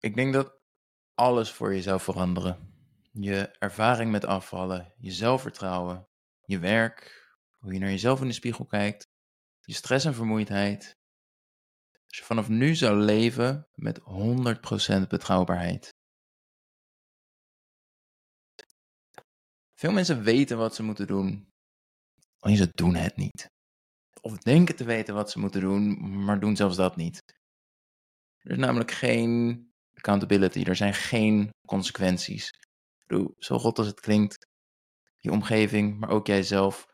Ik denk dat alles voor je zou veranderen. Je ervaring met afvallen, je zelfvertrouwen, je werk, hoe je naar jezelf in de spiegel kijkt, je stress en vermoeidheid. Als je vanaf nu zou leven met 100% betrouwbaarheid. Veel mensen weten wat ze moeten doen, alleen ze doen het niet. Of denken te weten wat ze moeten doen, maar doen zelfs dat niet. Er is namelijk geen accountability, er zijn geen consequenties. Doe, zo rot als het klinkt, je omgeving, maar ook jijzelf,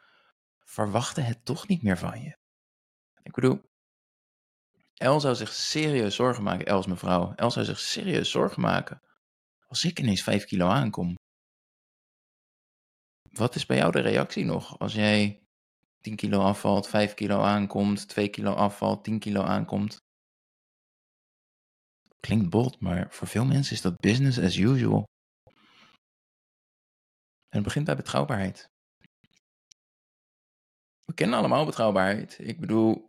verwachten het toch niet meer van je. Ik bedoel, El zou zich serieus zorgen maken, Els mevrouw, El zou zich serieus zorgen maken als ik ineens 5 kilo aankom. Wat is bij jou de reactie nog als jij 10 kilo afvalt, 5 kilo aankomt, 2 kilo afvalt, 10 kilo aankomt? Klinkt bot, maar voor veel mensen is dat business as usual. En het begint bij betrouwbaarheid. We kennen allemaal betrouwbaarheid. Ik bedoel,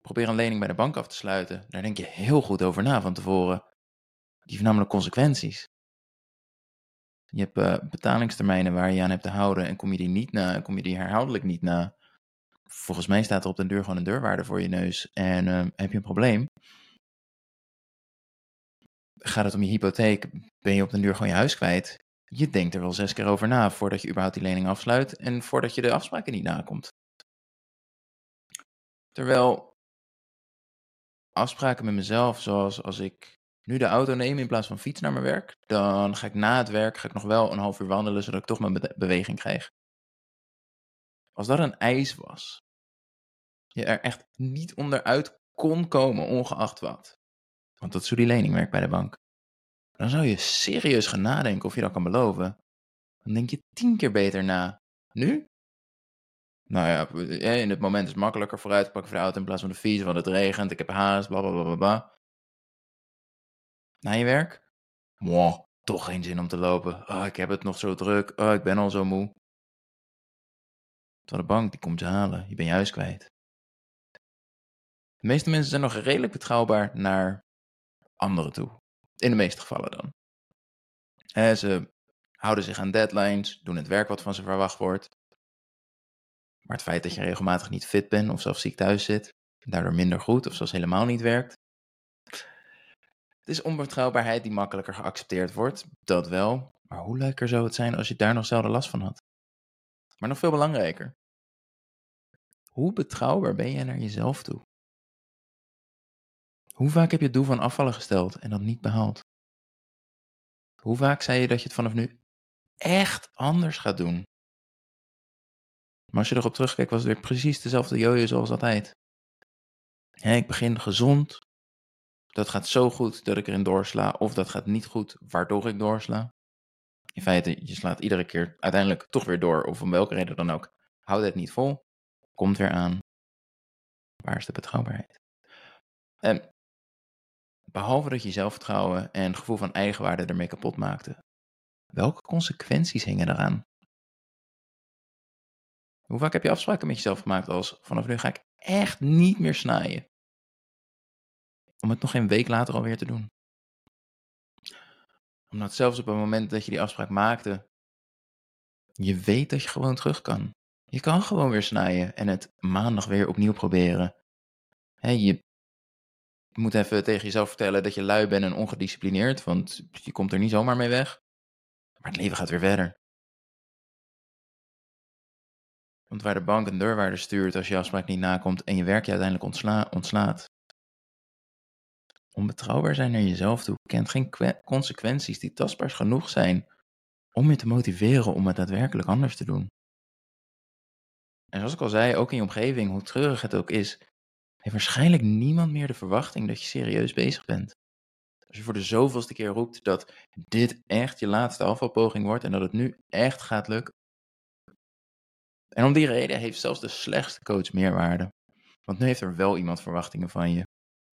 probeer een lening bij de bank af te sluiten. Daar denk je heel goed over na van tevoren. Die heeft namelijk consequenties. Je hebt uh, betalingstermijnen waar je aan hebt te houden en kom je die niet na, kom je die herhaaldelijk niet na. Volgens mij staat er op de deur gewoon een deurwaarde voor je neus en uh, heb je een probleem. Gaat het om je hypotheek, ben je op de duur gewoon je huis kwijt. Je denkt er wel zes keer over na voordat je überhaupt die lening afsluit en voordat je de afspraken niet nakomt. Terwijl afspraken met mezelf, zoals als ik nu de auto neem in plaats van fiets naar mijn werk, dan ga ik na het werk ga ik nog wel een half uur wandelen, zodat ik toch mijn beweging krijg. Als dat een eis was, je er echt niet onderuit kon komen, ongeacht wat, want dat is hoe die lening werkt bij de bank, dan zou je serieus gaan nadenken of je dat kan beloven. Dan denk je tien keer beter na. Nu? Nou ja, in het moment is het makkelijker vooruit te pakken voor de auto in plaats van de fiets, want het regent, ik heb haast, bla bla bla bla. Na je werk? Mwah, toch geen zin om te lopen. Oh, ik heb het nog zo druk. Oh, ik ben al zo moe. Terwijl de bank, die komt je halen. Je bent je kwijt. De meeste mensen zijn nog redelijk betrouwbaar naar anderen toe. In de meeste gevallen dan. ze houden zich aan deadlines, doen het werk wat van ze verwacht wordt. Maar het feit dat je regelmatig niet fit bent of zelfs ziek thuis zit, daardoor minder goed of zelfs helemaal niet werkt. Het is onbetrouwbaarheid die makkelijker geaccepteerd wordt, dat wel. Maar hoe leuker zou het zijn als je daar nog zelden last van had? Maar nog veel belangrijker. Hoe betrouwbaar ben je naar jezelf toe? Hoe vaak heb je het doel van afvallen gesteld en dat niet behaald? Hoe vaak zei je dat je het vanaf nu echt anders gaat doen? Maar als je erop terugkijkt, was het weer precies dezelfde jojo zoals altijd. ik begin gezond. Dat gaat zo goed dat ik erin doorsla. Of dat gaat niet goed, waardoor ik doorsla. In feite, je slaat iedere keer uiteindelijk toch weer door. Of om welke reden dan ook. Houd het niet vol. Komt weer aan. Waar is de betrouwbaarheid? En behalve dat je zelfvertrouwen en gevoel van eigenwaarde ermee kapot maakte, welke consequenties hingen eraan? Hoe vaak heb je afspraken met jezelf gemaakt als vanaf nu ga ik echt niet meer snijden? Om het nog geen week later alweer te doen. Omdat zelfs op het moment dat je die afspraak maakte, je weet dat je gewoon terug kan. Je kan gewoon weer snijden en het maandag weer opnieuw proberen. je moet even tegen jezelf vertellen dat je lui bent en ongedisciplineerd, want je komt er niet zomaar mee weg. Maar het leven gaat weer verder. Want waar de bank een deurwaarder stuurt als je afspraak niet nakomt en je werk je uiteindelijk ontsla ontslaat. Onbetrouwbaar zijn naar jezelf toe kent geen consequenties die tastbaar genoeg zijn om je te motiveren om het daadwerkelijk anders te doen. En zoals ik al zei, ook in je omgeving, hoe treurig het ook is, heeft waarschijnlijk niemand meer de verwachting dat je serieus bezig bent. Als je voor de zoveelste keer roept dat dit echt je laatste afvalpoging wordt en dat het nu echt gaat lukken, en om die reden heeft zelfs de slechtste coach meerwaarde. Want nu heeft er wel iemand verwachtingen van je.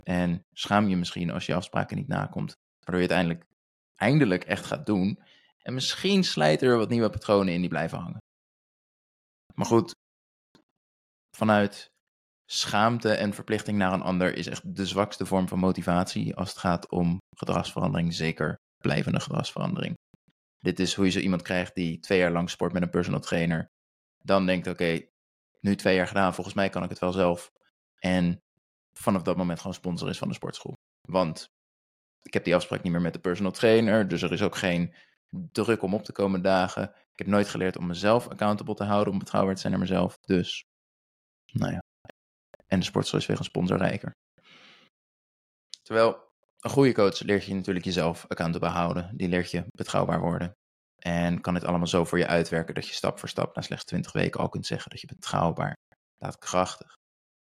En schaam je misschien als je afspraken niet nakomt. Waardoor je het eindelijk, echt gaat doen. En misschien slijten er wat nieuwe patronen in die blijven hangen. Maar goed, vanuit schaamte en verplichting naar een ander is echt de zwakste vorm van motivatie als het gaat om gedragsverandering, zeker blijvende gedragsverandering. Dit is hoe je zo iemand krijgt die twee jaar lang sport met een personal trainer. Dan denkt, oké, nu twee jaar gedaan, volgens mij kan ik het wel zelf. En vanaf dat moment gewoon sponsor is van de sportschool. Want ik heb die afspraak niet meer met de personal trainer, dus er is ook geen druk om op te komen dagen. Ik heb nooit geleerd om mezelf accountable te houden, om betrouwbaar te zijn naar mezelf. Dus, nou ja. En de sportschool is weer een sponsor rijker. Terwijl een goede coach leert je natuurlijk jezelf accountable houden. Die leert je betrouwbaar worden. En kan het allemaal zo voor je uitwerken dat je stap voor stap na slechts 20 weken al kunt zeggen dat je betrouwbaar, daadkrachtig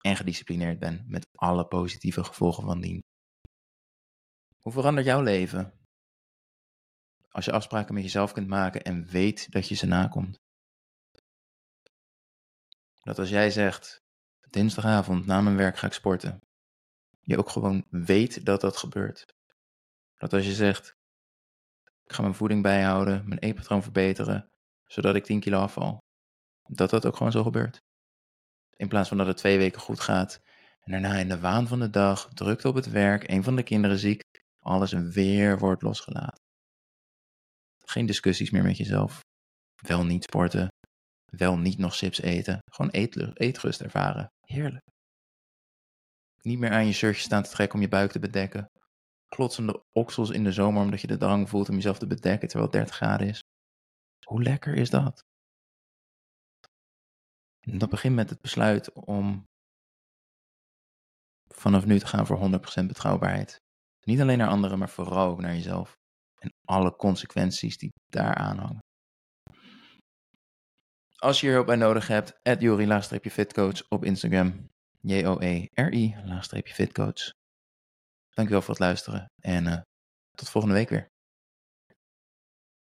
en gedisciplineerd bent met alle positieve gevolgen van dien. Hoe verandert jouw leven? Als je afspraken met jezelf kunt maken en weet dat je ze nakomt. Dat als jij zegt, dinsdagavond na mijn werk ga ik sporten, je ook gewoon weet dat dat gebeurt. Dat als je zegt, ik ga mijn voeding bijhouden, mijn eetpatroon verbeteren, zodat ik 10 kilo afval, dat dat ook gewoon zo gebeurt. In plaats van dat het twee weken goed gaat en daarna in de waan van de dag, drukte op het werk, een van de kinderen ziek, alles weer wordt losgelaten. Geen discussies meer met jezelf. Wel niet sporten. Wel niet nog chips eten. Gewoon eetrust ervaren. Heerlijk. Niet meer aan je shirtje staan te trekken om je buik te bedekken. Klotsende oksels in de zomer omdat je de drang voelt om jezelf te bedekken terwijl het 30 graden is. Hoe lekker is dat? En dat begint met het besluit om vanaf nu te gaan voor 100% betrouwbaarheid. Niet alleen naar anderen, maar vooral ook naar jezelf. En alle consequenties die daaraan hangen. Als je hier hulp bij nodig hebt, add Jori-fitcoach op Instagram. J-O-E-R-I-fitcoach. Dankjewel voor het luisteren en uh, tot volgende week weer.